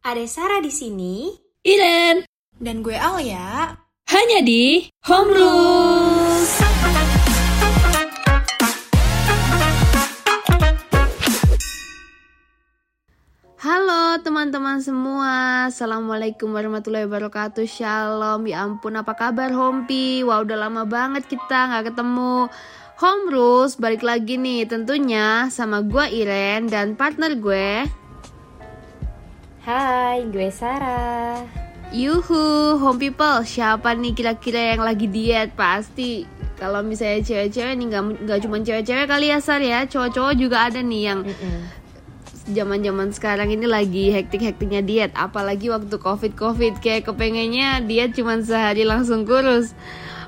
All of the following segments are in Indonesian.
Ada Sarah di sini. Iren, dan gue Alia. hanya di Home Rules. Halo teman-teman semua, Assalamualaikum warahmatullahi wabarakatuh. Shalom, ya ampun apa kabar Hompi? Wah udah lama banget kita nggak ketemu. Home Rules balik lagi nih tentunya sama gue Iren dan partner gue Hai, gue Sarah. Yuhu, home people, siapa nih kira-kira yang lagi diet? Pasti kalau misalnya cewek-cewek nih nggak nggak cuma cewek-cewek kali ya Sar ya, cowok-cowok juga ada nih yang zaman-zaman sekarang ini lagi hektik-hektiknya diet, apalagi waktu covid-covid kayak kepengennya diet cuma sehari langsung kurus.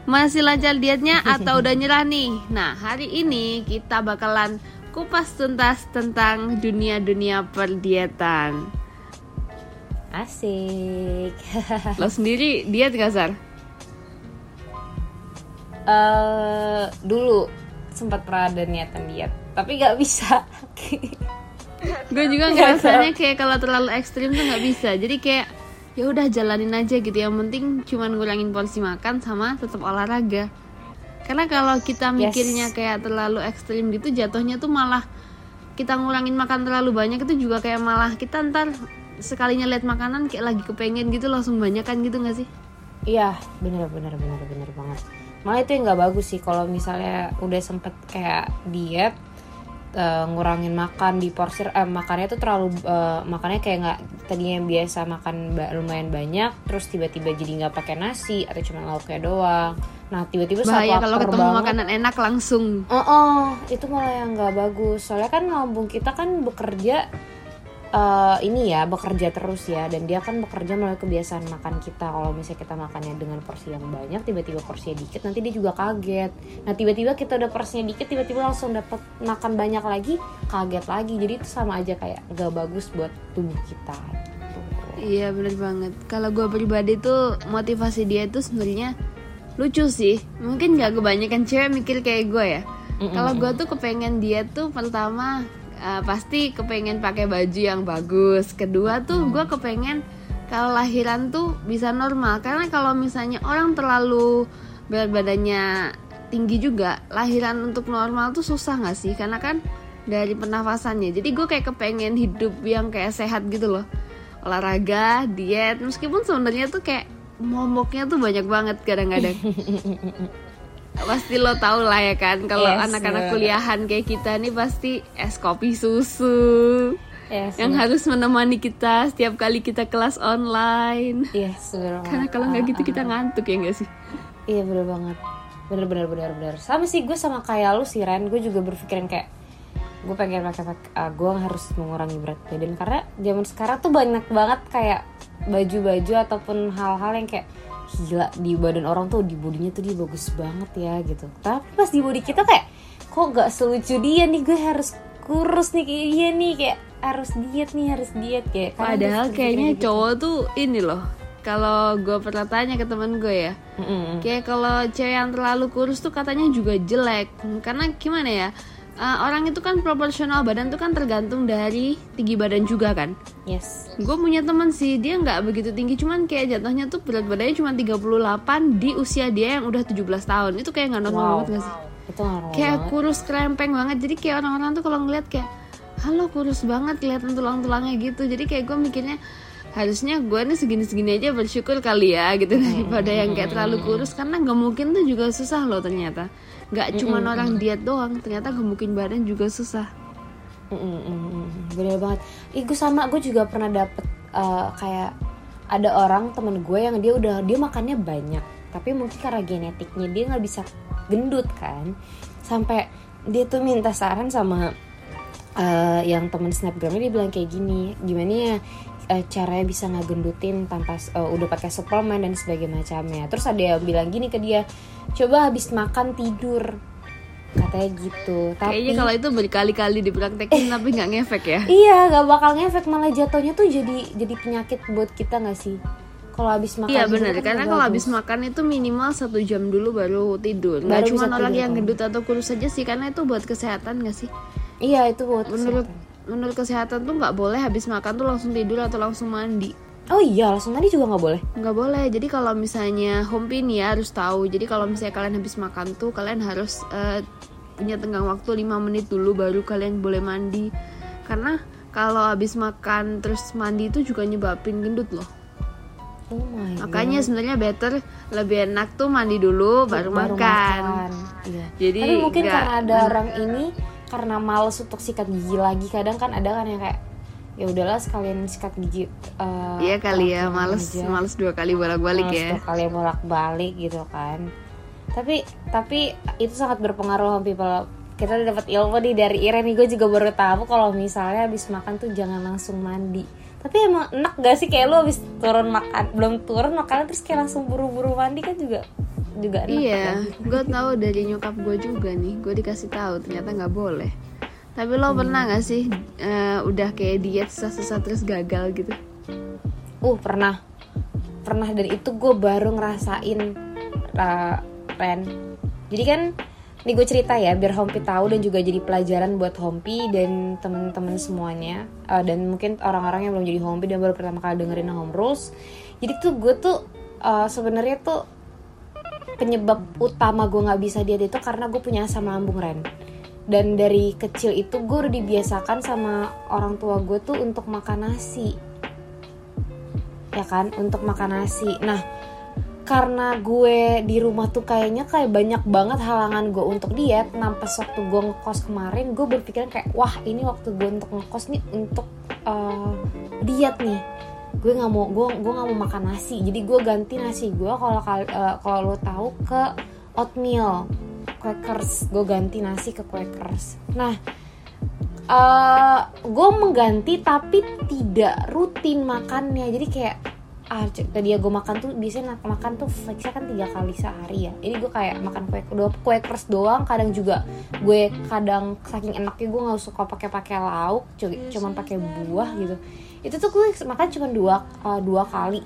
Masih lancar dietnya atau udah nyerah nih? Nah hari ini kita bakalan kupas tuntas tentang dunia-dunia perdietan. Asik. Lo sendiri diet gak Sar? Eh, dulu sempat pernah ada niatan diet, tapi gak bisa. gue juga ngerasanya kayak kalau terlalu ekstrim tuh nggak bisa jadi kayak ya udah jalanin aja gitu yang penting cuman ngurangin porsi makan sama tetap olahraga karena kalau kita mikirnya kayak terlalu ekstrim gitu jatuhnya tuh malah kita ngurangin makan terlalu banyak itu juga kayak malah kita ntar sekalinya lihat makanan kayak lagi kepengen gitu langsung banyak kan gitu nggak sih Iya, bener bener bener bener banget. Malah itu yang nggak bagus sih kalau misalnya udah sempet kayak diet eh, ngurangin makan di porsi eh, makannya tuh terlalu eh, makannya kayak nggak tadinya biasa makan lumayan banyak terus tiba-tiba jadi nggak pakai nasi atau cuma lauknya doang nah tiba-tiba saat bahaya kalau ketemu banget, makanan enak langsung Oh, oh, itu malah yang nggak bagus. Soalnya kan lambung kita kan bekerja eh, ini ya, bekerja terus ya, dan dia kan bekerja melalui kebiasaan makan kita. Kalau misalnya kita makannya dengan porsi yang banyak, tiba-tiba porsinya dikit, nanti dia juga kaget. Nah, tiba-tiba kita udah porsinya dikit, tiba-tiba langsung dapat makan banyak lagi, kaget lagi. Jadi itu sama aja kayak nggak bagus buat tubuh kita. gitu. Iya bener banget. Kalau gue pribadi tuh motivasi dia tuh sebenarnya lucu sih. Mungkin nggak kebanyakan cewek mikir kayak gue ya. Kalau gue tuh kepengen dia tuh pertama uh, pasti kepengen pakai baju yang bagus. Kedua tuh gue kepengen kalau lahiran tuh bisa normal. Karena kalau misalnya orang terlalu berat badannya tinggi juga, lahiran untuk normal tuh susah nggak sih? Karena kan dari pernafasannya. Jadi gue kayak kepengen hidup yang kayak sehat gitu loh olahraga, diet, meskipun sebenarnya tuh kayak momoknya tuh banyak banget kadang-kadang. pasti lo tau lah ya kan kalau Yes, anak-anak bener. kuliahan kayak kita nih pasti es kopi susu. Yes, yang harus menemani kita setiap kali kita kelas online. yes, bener Karena kalau nggak gitu kita ngantuk ya nggak sih? Iya bener banget. Bener bener bener bener. Sama sih gue sama kayak lu sih Ren. Gue juga berpikiran kayak Gue pengen pakai uh, Gue harus mengurangi berat badan. Karena zaman sekarang tuh banyak banget kayak Baju-baju ataupun hal-hal yang kayak Gila di badan orang tuh Di bodinya tuh dia bagus banget ya gitu Tapi pas di body kita kayak Kok gak selucu dia nih Gue harus kurus nih kayak dia nih Kayak harus diet nih harus diet kayak gue Padahal kayaknya gitu. cowok tuh ini loh. Kalau gue pernah tanya ke temen gue ya, Mm-mm. Kayak kalau cewek yang terlalu kurus tuh katanya juga jelek Karena gimana ya uh, Orang itu kan proporsional badan tuh kan tergantung dari tinggi badan juga kan. Yes. Gue punya temen sih dia nggak begitu tinggi Cuman kayak jatuhnya tuh berat badannya cuma 38 Di usia dia yang udah 17 tahun. Itu kayak nggak normal Wow banget gak sih? Itu normal Kayak banget. kurus krempeng banget. Jadi kayak orang-orang tuh kalau ngeliat kayak Halo kurus banget kelihatan tulang-tulangnya gitu. Jadi kayak gue mikirnya harusnya gue nih segini-segini aja bersyukur kali ya gitu daripada yang kayak terlalu kurus. Karena nggak mungkin tuh juga susah loh ternyata nggak cuma orang diet doang ternyata gemukin badan juga susah Mm, mm, mm, mm. bener banget. Ih gue sama gue juga pernah dapet eh, kayak ada orang temen gue yang dia udah dia makannya banyak, tapi mungkin karena genetiknya dia nggak bisa gendut kan, sampai dia tuh minta saran sama eh, yang temen snapgramnya dia bilang kayak gini, gimana ya eh, caranya bisa ngegendutin tanpa eh, udah pakai suplemen dan sebagainya macamnya. Terus ada yang bilang gini ke dia, coba habis makan tidur katanya gitu. Tapi kayaknya kalau itu berkali-kali dipraktekin tapi nggak ngefek ya Iya, gak bakal ngefek malah jatuhnya tuh jadi jadi penyakit buat kita gak sih? Kalau habis makan Iya benar, kan karena nggak kalau habis makan itu minimal satu jam dulu baru tidur. Nggak Baru cuma orang tidur, yang gendut atau kurus saja sih, karena itu buat kesehatan nggak sih? Iya itu buat Menurut kesehatan. Menurut kesehatan tuh nggak boleh habis makan tuh langsung tidur atau langsung mandi. Oh iya, langsung mandi juga nggak boleh. nggak boleh. Jadi kalau misalnya home pin ya harus tahu. Jadi kalau misalnya kalian habis makan tuh kalian harus eh, punya tenggang waktu 5 menit dulu baru kalian boleh mandi. Karena kalau habis makan terus mandi itu juga nyebabin gendut loh. Oh my makanya sebenarnya better lebih enak tuh mandi dulu baru, makan. Iya. Jadi Tapi mungkin karena ada orang ini karena males untuk sikat gigi lagi. Kadang kan ada kan yang kayak ya udahlah sekalian sikat gigi eh, Iya kali ya males aja. males dua kali bolak-balik Males ya. dua kali bolak balik gitu kan. Tapi tapi itu sangat berpengaruh sama people. Kita udah dapat ilmu nih dari Iren nih gue juga baru tahu kalau misalnya habis makan tuh jangan langsung mandi. Tapi emang enak gak sih? Kayak lu habis turun makan belum turun makanan terus kayak langsung buru-buru mandi kan juga juga enak Iya, kan? gue tahu dari nyokap gue juga nih. Gue dikasih tahu ternyata nggak boleh. Tapi lo pernah nggak sih eh, udah kayak diet susah-susah terus gagal gitu? Uh pernah pernah dan itu gue baru ngerasain uh, Ren. Jadi kan ini gue cerita ya biar Hompi tahu dan juga jadi pelajaran buat Hompi dan temen-temen semuanya Uh, dan mungkin orang-orang yang belum jadi Hompi dan baru pertama kali dengerin Home Rules. Jadi tuh gue tuh uh, sebenarnya tuh penyebab utama gue nggak bisa diet itu karena gue punya asam lambung Ren. Dan dari kecil itu gue udah dibiasakan sama orang tua gue tuh untuk makan nasi. Ya kan? Untuk makan nasi. Nah karena gue di rumah tuh kayaknya kayak banyak banget halangan gue untuk diet pas waktu gue ngekos kemarin gue berpikiran kayak wah ini waktu gue untuk ngekos nih untuk eh, diet nih gue nggak mau gue gue nggak mau makan nasi. Jadi gue ganti nasi. Gue kalau kal- eh, kalau lo tahu ke oatmeal Quakers. Gue ganti nasi ke Quakers. Nah eh gue mengganti tapi tidak rutin makannya. Jadi kayak ah tadi ya gue makan tuh biasanya makan tuh fixnya kan tiga kali sehari ya. Jadi gue kayak makan kue dua kue keras doang. Kadang juga gue kadang saking enaknya gue nggak suka pakai pakai lauk cu- cuman pakai buah gitu itu tuh gue makan cuma dua eh, dua kali.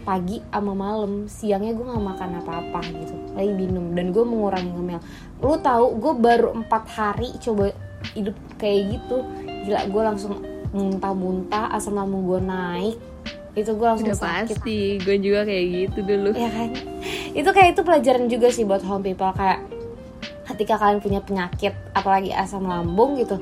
Pagi sama malam. Siangnya gue nggak makan apa-apa gitu. Lagi minum. Dan gue mengurangi ngemil. Lu tahu gue baru empat hari coba hidup kayak gitu. Gila gue langsung muntah-muntah asam lambung gue naik. Itu gue langsung Udah sakit. pasti, gue juga kayak gitu dulu. ya kan? Itu kayak itu pelajaran juga sih buat home people. Kayak ketika kalian punya penyakit apalagi asam lambung gitu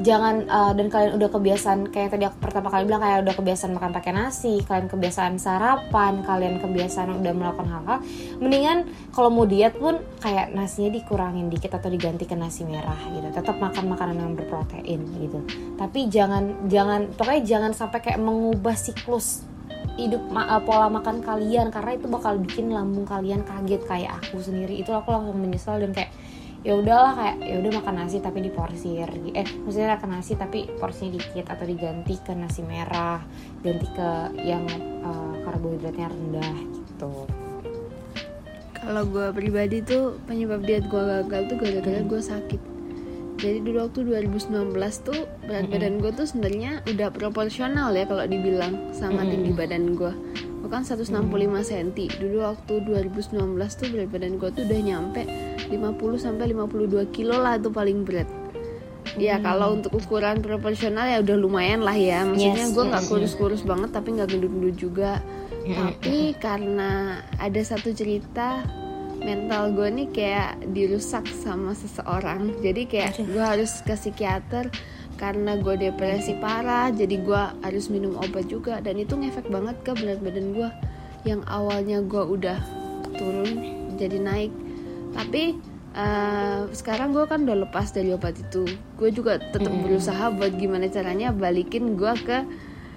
jangan uh, dan kalian udah kebiasaan kayak tadi aku pertama kali bilang kayak udah kebiasaan makan pakai nasi kalian kebiasaan sarapan kalian kebiasaan udah melakukan hal-hal mendingan kalau mau diet pun kayak nasinya dikurangin dikit atau diganti ke nasi merah gitu. Tetap makan makanan yang berprotein gitu. Tapi jangan jangan pokoknya jangan sampai kayak mengubah siklus hidup ma- uh, pola makan kalian karena itu bakal bikin lambung kalian kaget kayak aku sendiri. Itu aku langsung menyesal dan kayak ya udahlah kayak ya udah makan nasi tapi diporsir eh maksudnya makan nasi tapi porsinya dikit atau diganti ke nasi merah ganti ke yang uh, karbohidratnya rendah gitu Kalau gue pribadi tuh penyebab diet gue gagal tuh gara-gara gue sakit. Jadi dulu waktu 2019 tuh berat badan gue tuh sebenarnya udah proporsional ya kalau dibilang sama tinggi badan gue. Bukan 165 cm. Dulu waktu 2019 tuh berat badan gue tuh udah nyampe 50 sampai 52 kilo lah itu paling berat. Ya kalau untuk ukuran proporsional ya udah lumayan lah ya. Maksudnya Yes, gue nggak yes, kurus-kurus banget tapi nggak gendut-gendut juga. Tapi karena ada satu cerita mental gue nih kayak dirusak sama seseorang. Jadi kayak gue harus ke psikiater karena gue depresi parah. Jadi gue harus minum obat juga dan itu ngefek banget ke berat badan gue yang awalnya gue udah turun jadi naik. Tapi eh, sekarang gue kan udah lepas dari obat itu. Gue juga tetap berusaha buat gimana caranya balikin gue ke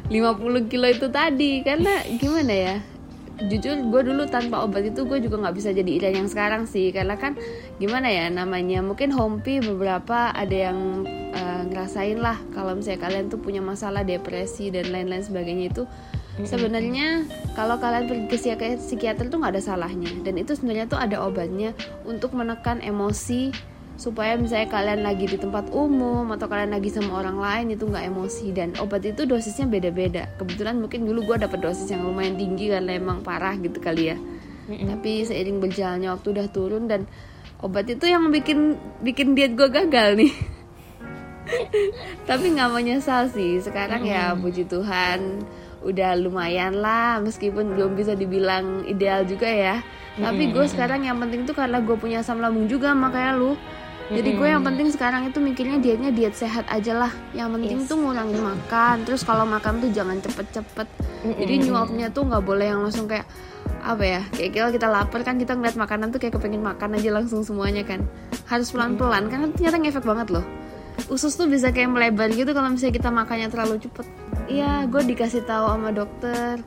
50 kilo itu tadi. Karena gimana ya jujur gue dulu tanpa obat itu gue juga nggak bisa jadi Iren yang sekarang sih. Karena kan gimana ya namanya mungkin hompi beberapa ada yang eh, ngerasain lah kalau misalnya kalian tuh punya masalah depresi dan lain-lain sebagainya itu sebenarnya kalau kalian pergi ke psikiater, tuh nggak ada salahnya. Dan itu sebenarnya tuh ada obatnya untuk menekan emosi supaya misalnya kalian lagi di tempat umum atau kalian lagi sama orang lain itu nggak emosi. Dan obat itu dosisnya beda-beda. Kebetulan mungkin dulu gue dapet dosis yang lumayan tinggi karena emang parah gitu kali ya. Tapi seiring berjalannya waktu udah turun dan obat itu yang bikin bikin diet gue gagal nih. Tapi nggak menyesal sih. Sekarang ya puji Tuhan udah lumayan lah meskipun belum bisa dibilang ideal juga ya. Tapi gue sekarang yang penting tuh karena gue punya asam lambung juga makanya lu. Jadi gue yang penting sekarang itu mikirnya dietnya diet sehat aja lah. Yang penting tuh ngurangin makan terus kalau makan tuh jangan cepet-cepet. Jadi nyuapnya tuh nggak boleh yang langsung kayak apa ya kayak kalau kita lapar kan kita ngeliat makanan tuh kayak kepengen makan aja langsung semuanya kan. Harus pelan-pelan karena ternyata ngefek banget loh usus tuh bisa kayak melebar gitu kalau misalnya kita makannya terlalu cepet. Iya gue dikasih tahu sama dokter.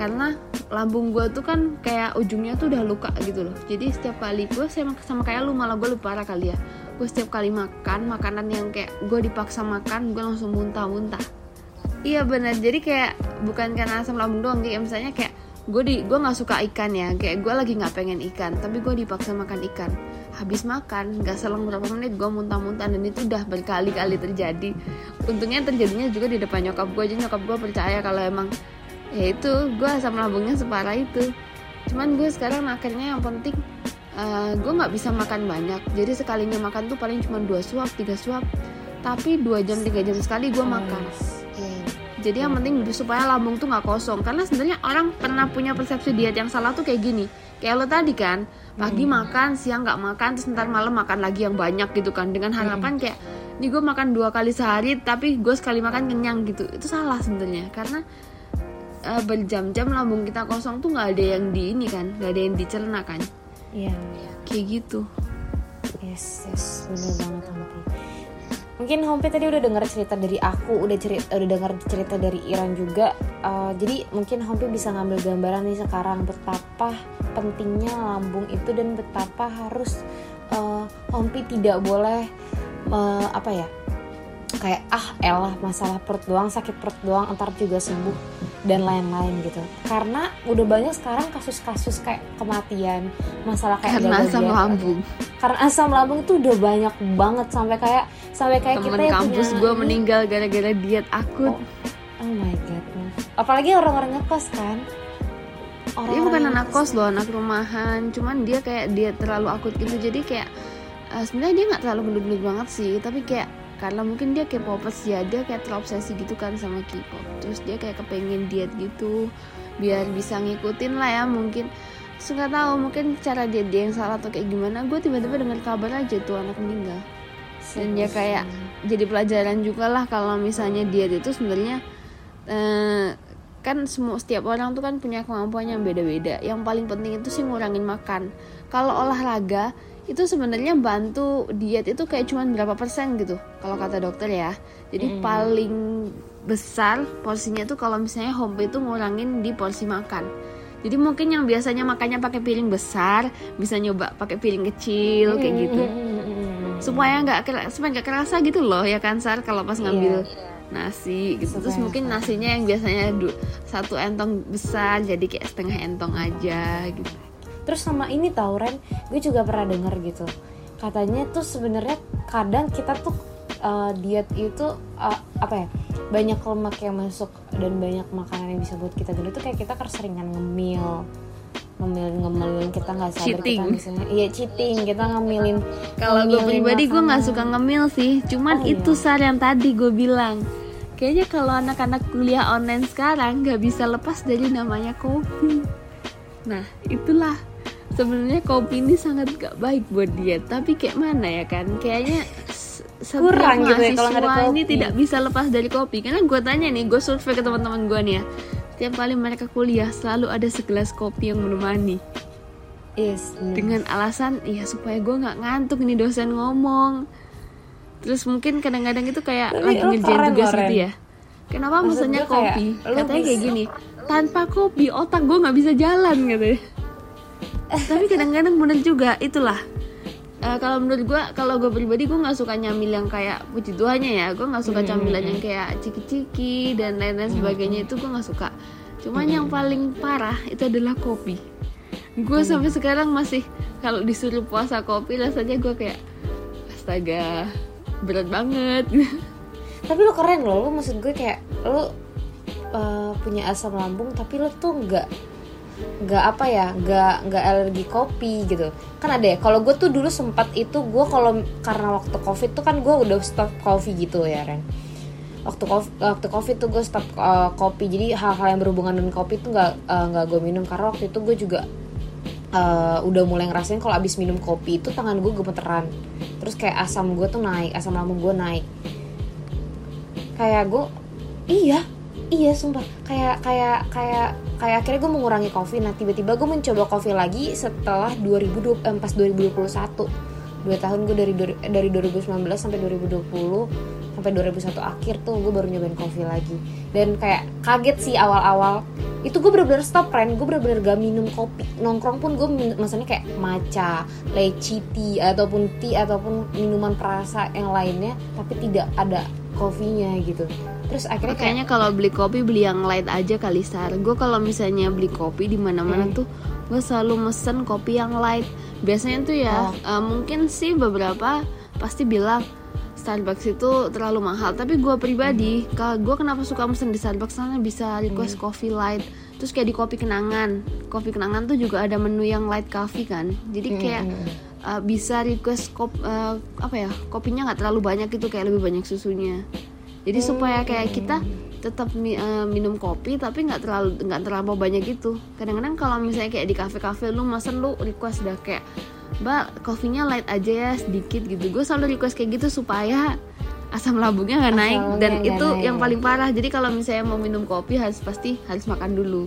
Karena lambung gue tuh kan kayak ujungnya tuh udah luka gitu loh. Jadi setiap kali gue sama, sama kayak lu malah gue lebih parah kali ya. Gue setiap kali makan makanan yang kayak gue dipaksa makan gue langsung muntah-muntah. Iya benar jadi kayak bukan karena asam lambung doang kayak misalnya kayak gue di gue nggak suka ikan ya. Kayak gue lagi nggak pengen ikan tapi gue dipaksa makan ikan habis makan nggak selang berapa menit gue muntah-muntah dan itu udah berkali-kali terjadi. Untungnya terjadinya juga di depan nyokap gue aja nyokap gue percaya kalau emang ya itu gue asam lambungnya separah itu. Cuman gue sekarang akhirnya yang penting uh, gue nggak bisa makan banyak. Jadi sekalinya makan tuh paling cuma dua suap tiga suap. Tapi dua jam tiga jam sekali gue makan. jadi yang penting supaya lambung tuh nggak kosong. Karena sebenarnya orang pernah punya persepsi diet yang salah tuh kayak gini kayak lo tadi kan pagi makan siang nggak makan terus ntar malam makan lagi yang banyak gitu kan dengan harapan kayak ini gue makan dua kali sehari tapi gue sekali makan kenyang gitu itu salah sebenarnya karena uh, berjam-jam lambung kita kosong tuh nggak ada yang di ini kan nggak ada yang dicerna kan Iya. kayak gitu Yes, yes, bener banget Hompi. Mungkin Hompi tadi udah dengar cerita dari aku, udah cerita, udah dengar cerita dari Iran juga. Uh, jadi mungkin Hompi bisa ngambil gambaran nih sekarang betapa pentingnya lambung itu dan betapa harus uh, Hompi tidak boleh uh, apa ya kayak ah elah masalah perut doang sakit perut doang entar juga sembuh dan lain-lain gitu. Karena udah banyak sekarang kasus-kasus kayak kematian masalah kayak karena asam ginjal. lambung. Karena asam lambung itu udah banyak banget sampai kayak sampai kayak temen kita yang kampus punya gue meninggal gara-gara diet akut. Oh, oh my god apalagi orang-orang ngekos kan orang dia bukan anak kos loh anak rumahan. Cuman dia kayak dia terlalu akut gitu. Jadi kayak eh, sebenarnya dia nggak terlalu gendut-gendut banget sih. Tapi kayak karena mungkin dia K-popers ya dia kayak terobsesi gitu kan sama K-pop. Terus dia kayak kepengen diet gitu biar bisa ngikutin lah ya mungkin. Nggak tahu mungkin cara diet dia yang salah atau kayak gimana. Gue tiba-tiba dengar kabar aja tuh anak meninggal. Dan ya kayak jadi pelajaran juga lah kalau misalnya diet itu sebenarnya eh, kan semua setiap orang tuh kan punya kemampuan yang beda-beda. Yang paling penting itu sih ngurangin makan. Kalau olahraga itu sebenarnya bantu diet itu kayak cuman berapa persen gitu kalau kata dokter ya. Jadi paling besar porsinya tuh kalau misalnya home itu ngurangin di porsi makan. Jadi mungkin yang biasanya makannya pakai piring besar bisa nyoba pakai piring kecil kayak gitu. supaya nggak supaya nggak kerasa gitu loh ya kan sar kalau pas ngambil nasi gitu. Terus mungkin nasinya yang biasanya du- satu entong besar jadi kayak setengah entong aja gitu. Terus sama ini tau Ren gue juga pernah denger gitu. Katanya tuh sebenarnya kadang kita tuh uh, diet itu uh, apa ya banyak lemak yang masuk dan banyak makanan yang bisa buat kita gendut tuh kayak kita keseringan ngemil ngemil ngemilin kita nggak sadar kita Cheating. misalnya. Iya cheating kita ngemilin kalau gue pribadi gue nggak suka ngemil sih cuman Oh, itu iya. sar yang tadi gue bilang kayaknya kalau anak-anak kuliah online sekarang nggak bisa lepas dari namanya kopi. Nah itulah. Sebenarnya kopi ini sangat gak baik buat diet tapi kayak mana ya kan? Kayaknya setiap Kurang gitu ya kalau ada mahasiswa ini kopi. tidak bisa lepas dari kopi. Karena gue tanya nih gue survei ke teman-teman gue nih ya. Setiap kali mereka kuliah selalu ada segelas kopi yang menemani. Yes bener. dengan alasan ya supaya gue nggak ngantuk nih dosen ngomong terus mungkin kadang-kadang itu kayak Tapi lagi lo ngerjain tugas gitu ya. Kenapa Maksud maksudnya kayak, kopi? lo katanya kayak gini tanpa kopi otak gue nggak bisa jalan gitu tapi kadang-kadang bener juga itulah. Eh, kalau menurut gue kalau gue pribadi gue nggak suka nyamil yang kayak puji tuhannya ya gue nggak suka camilan yang kayak ciki-ciki dan lain-lain sebagainya itu gue nggak suka. Cuman yang paling parah itu adalah kopi. Gue sampai sekarang masih kalau disuruh puasa kopi rasanya gue kayak astaga berat banget. Tapi lo keren loh lo maksud gue kayak lo uh, punya asam lambung tapi lo tuh nggak nggak apa ya nggak nggak alergi kopi gitu. Kan ada ya kalau gue tuh dulu sempat itu gue kalau karena waktu covid tuh kan gue udah stop kopi gitu ya Ren. Waktu covid, waktu covid tuh gue stop uh, kopi. Jadi hal-hal yang berhubungan dengan kopi tuh nggak uh, nggak gue minum. Karena waktu itu gue juga uh, udah mulai ngerasain kalau abis minum kopi itu tangan gue gemeteran. Terus kayak asam gue tuh naik asam lambung gue naik. Kayak gue iya iya sumpah. Kayak kayak kayak kayak akhirnya gue mengurangi kopi. Nah tiba-tiba gue mencoba kopi lagi setelah 2020 eh, pas 2021 dua tahun gue dari dari 2019 sampai 2020 sampai 2001 akhir tuh gue baru nyobain kopi lagi. Dan kayak kaget sih awal-awal. Itu gue bener-bener stop friend gue bener-bener gak minum kopi. Nongkrong pun gue maksudnya kayak matcha, leci tea ataupun tea ataupun minuman perasa yang lainnya tapi tidak ada kopinya gitu. Terus akhirnya kayaknya kalau beli kopi beli yang light aja kali sar. Gue kalau misalnya beli kopi di mana-mana hmm. tuh gue selalu mesen kopi yang light. Biasanya tuh ya oh. uh, mungkin sih beberapa pasti bilang Starbucks itu terlalu mahal. Tapi gue pribadi hmm. kalau gue kenapa suka mesen di Starbucks? Karena bisa request hmm. coffee light. Terus kayak di kopi kenangan. Kopi kenangan tuh juga ada menu yang light coffee kan. Jadi hmm, kayak uh, bisa request kop uh, apa ya kopinya nggak terlalu banyak itu kayak lebih banyak susunya. Jadi hmm. supaya kayak kita tetap uh, minum kopi tapi nggak terlalu nggak terlalu banyak gitu. Kadang-kadang kalau misalnya kayak di kafe-kafe lu mesen lu request udah kayak mbak kopinya light aja ya sedikit gitu. Gue selalu request kayak gitu supaya asam lambungnya nggak naik. Dan itu naik. yang paling parah. Jadi kalau misalnya mau minum kopi harus pasti harus makan dulu.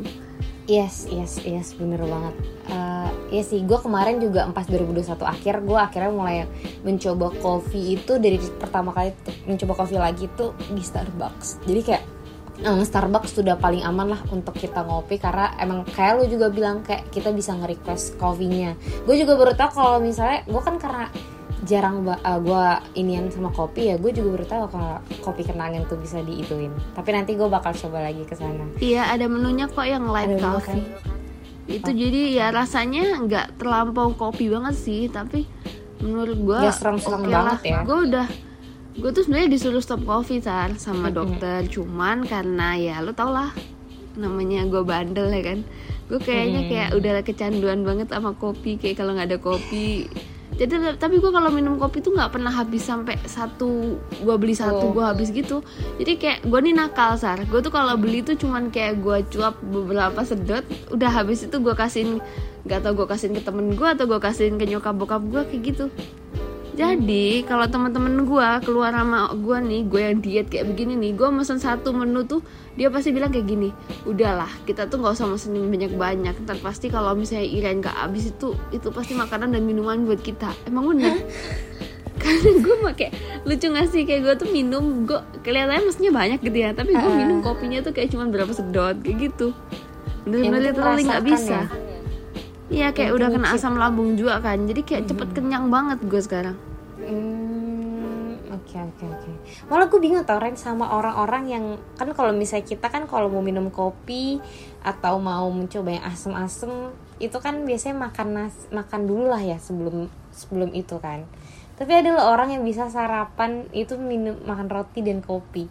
Yes yes yes. Bener banget. Uh, ya sih. Gue kemarin juga pas 2021 akhir gue akhirnya mulai mencoba kopi itu. Dari pertama kali mencoba kopi lagi tuh di Starbucks. Jadi kayak um, Starbucks sudah paling aman lah untuk kita ngopi karena emang kayak lu juga bilang kayak kita bisa nge-request kopinya gue juga baru tau kalau misalnya gue kan karena jarang uh, eh, gue inian sama kopi ya gue juga baru tahu kalau kopi kenangan tuh bisa diituin. Tapi nanti gue bakal coba lagi ke sana. Iya ada menunya kok yang light ada coffee. itu oh. jadi ya rasanya nggak terlampau kopi banget sih tapi menurut gue ya serem-serem okay banget lah. ya. Gue udah gue tuh sebenarnya disuruh stop coffee sar sama dokter. Cuman karena ya lo tau lah namanya gue bandel ya kan? Gue kayaknya kayak udah kecanduan banget sama kopi kayak kalau nggak ada kopi. Jadi tapi gue kalau minum kopi tuh nggak pernah habis sampai satu gue beli satu oh. gue habis gitu. Jadi kayak gue nih nakal sar gue tuh kalau beli tuh cuman kayak gue cuap beberapa sedot udah habis itu gue kasihin nggak tau gue kasihin ke temen gue atau gue kasihin ke nyokap bokap gue kayak gitu jadi kalau teman-teman gue keluar sama gue nih, gue yang diet kayak begini nih, gue mesen satu menu tuh dia pasti bilang kayak gini, udahlah kita tuh nggak usah mesen banyak-banyak, ntar pasti kalau misalnya Iren gak habis itu itu pasti makanan dan minuman buat kita. Emang bener? Karena gue pakai lucu gak sih kayak gue tuh minum, gue kelihatannya maksudnya banyak gitu ya, tapi gue uh. minum kopinya tuh kayak cuma berapa sedot kayak gitu. Bener-bener literally nggak bisa. Ya? Iya kayak udah kena asam lambung juga kan. Jadi kayak cepet hmm. kenyang banget gue sekarang. Hmm, Oke oke oke. Malah gue bingung tau Ren sama orang-orang yang Kan kalau misalnya kita kan kalau mau minum kopi Atau mau mencoba yang asem-asem Itu kan biasanya makan nas makan dulu lah ya sebelum sebelum itu kan. Tapi ada loh orang yang bisa sarapan Itu minum makan roti dan kopi.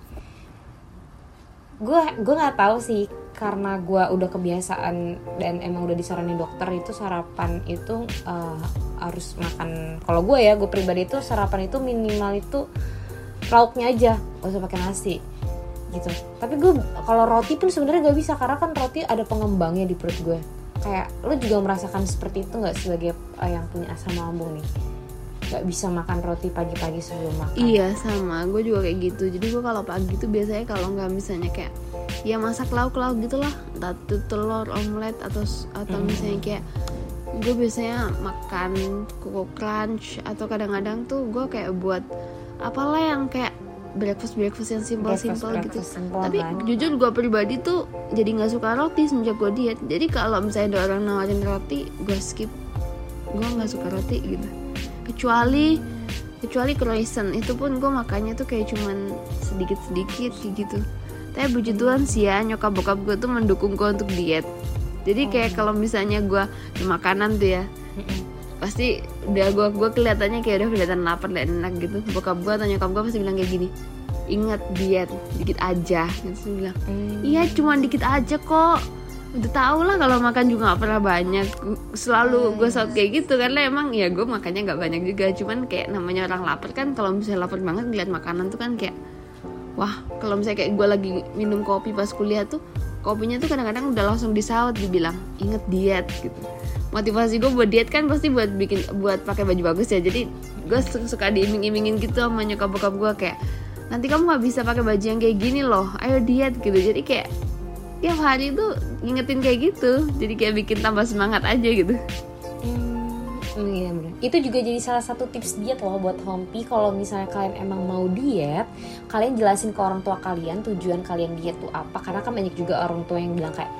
Gue gue nggak tahu sih karena gue udah kebiasaan dan emang udah disaranin dokter itu sarapan itu uh, harus makan. Kalau gue ya gue pribadi itu sarapan itu minimal itu lauknya aja gak usah pakai nasi gitu. Tapi gue kalau roti pun sebenarnya gak bisa karena kan roti ada pengembangnya di perut gue kayak lo juga merasakan seperti itu nggak sebagai uh, yang punya asam lambung nih nggak bisa makan roti pagi-pagi sebelum makan. Iya sama. Gue juga kayak gitu. Jadi gue kalau pagi tuh biasanya kalau nggak misalnya kayak ya masak lauk-lauk gitulah entah itu telur omelet atau atau hmm. misalnya kayak gue biasanya makan koko crunch. Atau kadang-kadang tuh gue kayak buat apalah yang kayak breakfast breakfast yang simple simple gitu. simple, tapi kan? jujur gue pribadi tuh jadi nggak suka roti sejak gue diet. Jadi kalau misalnya ada orang nawarin roti gue skip. Gue nggak suka roti gitu kecuali kecuali croissant. Itu pun gue makannya tuh kayak cuman sedikit sedikit gitu. Tapi puji Tuhan sih ya nyokap bokap gue tuh mendukung gue untuk diet. Jadi kayak oh. kalau misalnya gue makanan tuh ya pasti udah gue gue kelihatannya kayak udah kelihatan lapar dan enak gitu. Bokap gue atau nyokap gue pasti bilang kayak gini ingat diet dikit aja. Gitu bilang hmm. iya cuma dikit aja kok udah tau lah kalau makan juga gak pernah banyak. Selalu gue saat kayak gitu karena emang ya gue makannya nggak banyak juga. Cuman kayak namanya orang lapar kan kalau misalnya lapar banget ngeliat makanan tuh kan kayak wah kalau misalnya kayak gue lagi minum kopi pas kuliah tuh kopinya tuh kadang-kadang udah langsung disaut dibilang inget diet gitu. Motivasi gue buat diet kan pasti buat bikin buat pakai baju bagus ya. Jadi gue suka diiming-imingin gitu sama nyokap bokap gue kayak nanti kamu nggak bisa pakai baju yang kayak gini loh ayo diet gitu. Jadi kayak tiap hari tuh ngingetin kayak gitu. Jadi kayak bikin tambah semangat aja gitu. Hmm, iya bener. Itu juga jadi salah satu tips diet loh buat Hompi. Kalau misalnya kalian emang mau diet, kalian jelasin ke orang tua kalian tujuan kalian diet tuh apa. Karena kan banyak juga orang tua yang bilang kayak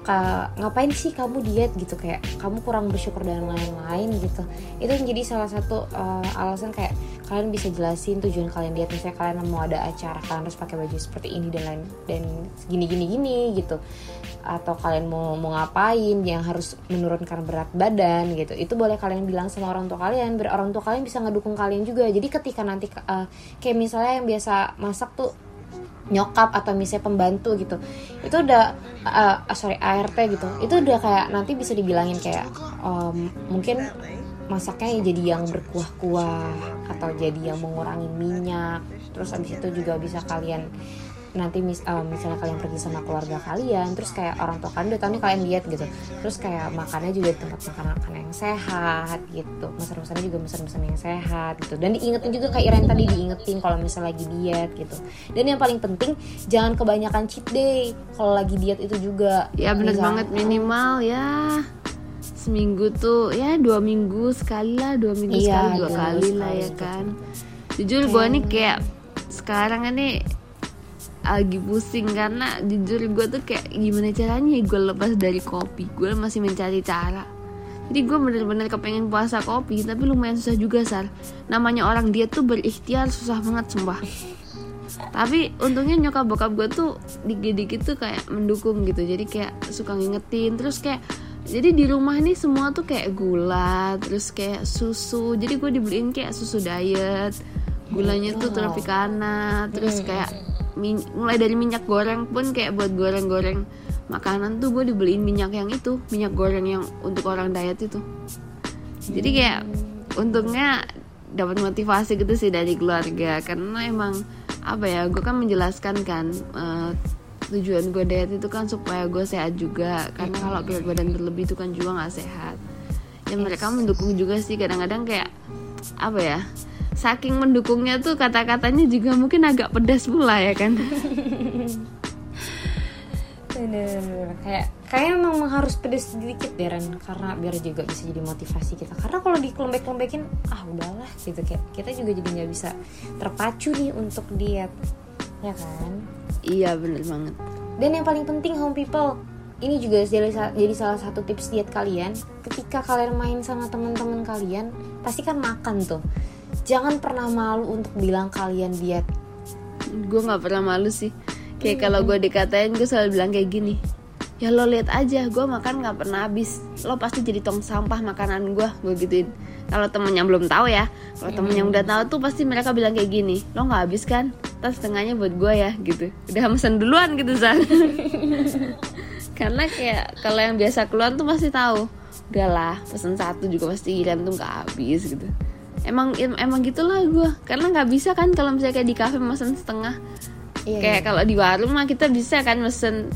"Ka- ngapain sih kamu diet? Gitu kayak kamu kurang bersyukur dan lain-lain gitu. Itu menjadi salah satu uh, alasan kayak kalian bisa jelasin tujuan kalian diet. Misalnya kalian mau ada acara kalian harus pakai baju seperti ini dan lain dan gini gini gini gitu. Atau kalian mau mau ngapain yang harus menurunkan berat badan gitu. Itu boleh kalian bilang sama orang tua kalian biar orang tua kalian bisa ngedukung kalian juga. Jadi ketika nanti uh, kayak misalnya yang biasa masak tuh nyokap atau misalnya pembantu gitu itu udah uh, sorry ART gitu itu udah kayak nanti bisa dibilangin kayak um, mungkin masaknya ya jadi yang berkuah-kuah atau jadi yang mengurangi minyak. Terus abis itu juga bisa kalian nanti mis uh, misalnya kalian pergi sama keluarga kalian terus kayak orang tua kalian udah tahu nih kalian diet gitu. Terus kayak makannya juga di tempat makan makan yang sehat gitu. Pesan-pesannya juga pesan-pesan yang sehat gitu. Dan diingetin juga kayak Iren tadi diingetin kalau misalnya lagi diet gitu. Dan yang paling penting jangan kebanyakan cheat day kalau lagi diet itu juga. Ya bener banget. Minimal ya seminggu tuh ya dua minggu sekali lah dua minggu Iya, sekali dua kali lah ya gitu. kan. Jujur gue nih kayak sekarang ini lagi pusing karena jujur gue tuh kayak gimana caranya gue lepas dari kopi gue masih mencari cara. Jadi gue bener-bener kepengen puasa kopi tapi lumayan susah juga sar. Namanya orang dia tuh berikhtiar susah banget sumpah. Tapi untungnya nyokap bokap gue tuh dikit-dikit tuh kayak mendukung gitu. Jadi kayak suka ngingetin terus kayak jadi di rumah ini semua tuh kayak gula terus kayak susu. Jadi gue dibeliin kayak susu diet gulanya tuh tropicana terus kayak min- mulai dari minyak goreng pun kayak buat goreng-goreng makanan tuh gue dibeliin minyak yang itu minyak goreng yang untuk orang diet itu. Jadi kayak untungnya dapat motivasi gitu sih dari keluarga karena emang apa ya gue kan menjelaskan kan eh, tujuan gue diet itu kan supaya gue sehat juga. Karena kalau berat badan berlebih itu kan juga nggak sehat. Ya mereka mendukung juga sih kadang-kadang kayak apa ya saking mendukungnya tuh kata-katanya juga mungkin agak pedas pula ya kan? Kayak kayak memang harus pedes sedikit deh Ren. Karena biar juga bisa jadi motivasi kita. Karena kalau dikelembek-kelembekin ah udahlah gitu. Kayak kita juga jadi nggak bisa terpacu nih untuk diet. Ya kan? Iya bener banget. Dan yang paling penting home people. Ini juga jadi, jadi salah satu tips diet kalian. Ketika kalian main sama teman-teman kalian pasti kan makan tuh jangan pernah malu untuk bilang kalian diet. Gue nggak pernah malu sih. Kayak kalau gue dikatain gue selalu bilang kayak gini ya lo lihat aja gue makan nggak pernah habis. Lo pasti jadi tong sampah makanan gue gue gituin. Kalau temen yang belum tahu ya kalau temen yang udah tahu tuh pasti mereka bilang kayak gini lo nggak habis kan? Tas setengahnya buat gue ya gitu. Udah mesen duluan gitu San. Karena kayak kalau yang biasa keluar tuh pasti tahu udahlah pesen satu juga pasti Iren tuh nggak habis gitu emang em- emang gitulah gue karena nggak bisa kan kalau misalnya kayak di kafe mesen setengah. Iya, kayak kalau di warung mah kita bisa kan mesen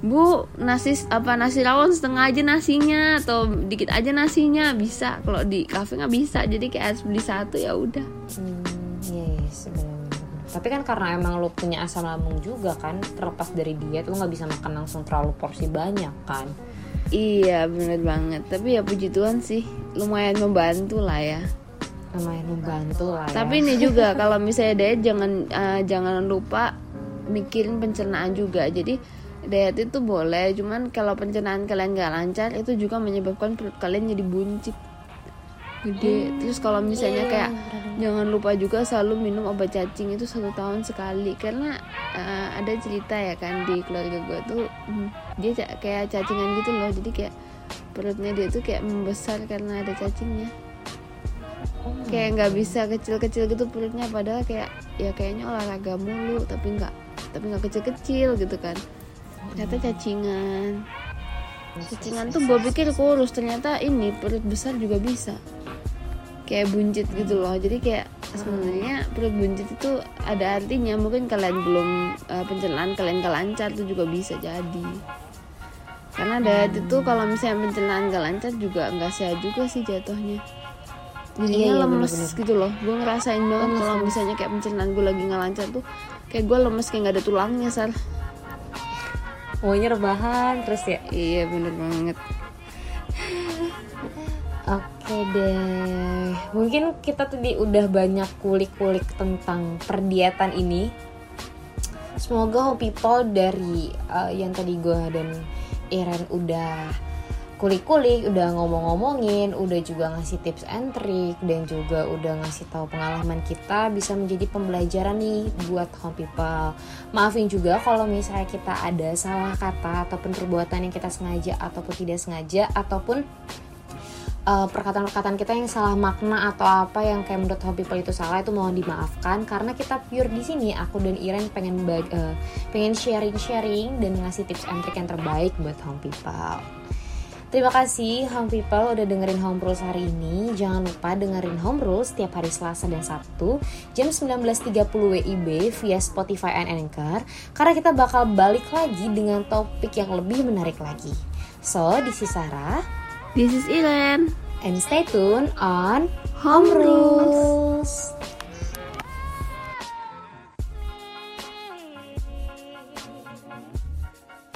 bu nasi apa nasi rawon setengah aja nasinya atau dikit aja nasinya. Bisa. Kalau di kafe nggak bisa. Jadi kayak harus beli satu ya udah. Hmm, yes, benar-benar. Tapi kan karena emang lo punya asam lambung juga kan, terlepas dari diet lo nggak bisa makan langsung terlalu porsi banyak kan. iya bener banget. Tapi ya puji Tuhan sih lumayan membantu lah ya Lumayan membantu lah ya. tapi ini juga kalau misalnya diet jangan eh, jangan lupa mikirin pencernaan juga. Jadi diet itu boleh cuman kalau pencernaan kalian nggak lancar itu juga menyebabkan perut kalian jadi buncit. Gede. Terus kalau misalnya kayak jangan lupa juga selalu minum obat cacing itu satu tahun sekali. Karena eh, ada cerita ya kan di keluarga gue tuh hmm, dia kayak cacingan gitu loh. Jadi kayak perutnya dia tuh kayak membesar karena ada cacingnya kayak nggak bisa kecil-kecil gitu perutnya padahal kayak ya kayaknya olahraga mulu tapi nggak tapi nggak kecil-kecil gitu kan. Ternyata cacingan. Cacingan tuh gue pikir kurus ternyata ini perut besar juga bisa. Kayak buncit gitu loh. Jadi kayak sebenarnya perut buncit itu ada artinya. Mungkin kalian belum uh, pencernaan kalian kelancar tuh juga bisa jadi. Karena diet itu kalau misalnya pencernaan gak lancar juga nggak sehat juga sih jatuhnya jadinya Iya, iya, lemes bener-bener. gitu loh. Gue ngerasain banget kalau misalnya kayak pencernaan gue lagi nggak lancar tuh kayak gue lemes kayak nggak ada tulangnya sar. Maunya rebahan terus ya? Iya bener banget. Oke deh, mungkin kita tadi udah banyak kulik-kulik tentang perdietan ini. Semoga People dari uh, yang tadi gue dan Iren udah kulik-kulik, udah ngomong-ngomongin, udah juga ngasih tips and trick dan juga udah ngasih tahu pengalaman kita bisa menjadi pembelajaran nih buat Home People. Maafin juga kalau misalnya kita ada salah kata ataupun perbuatan yang kita sengaja ataupun tidak sengaja ataupun uh, perkataan-perkataan kita yang salah makna atau apa yang kayak menurut home people itu salah itu mohon dimaafkan karena kita pure di sini aku dan Iren pengen uh, pengen sharing-sharing dan ngasih tips and trick yang terbaik buat home people. Terima kasih Home People udah dengerin Home Rules hari ini. Jangan lupa dengerin Home Rules setiap hari Selasa dan Sabtu jam 19.30 WIB via Spotify and Anchor karena kita bakal balik lagi dengan topik yang lebih menarik lagi. So, this is Sarah this is Iren and stay tuned on Home Rules.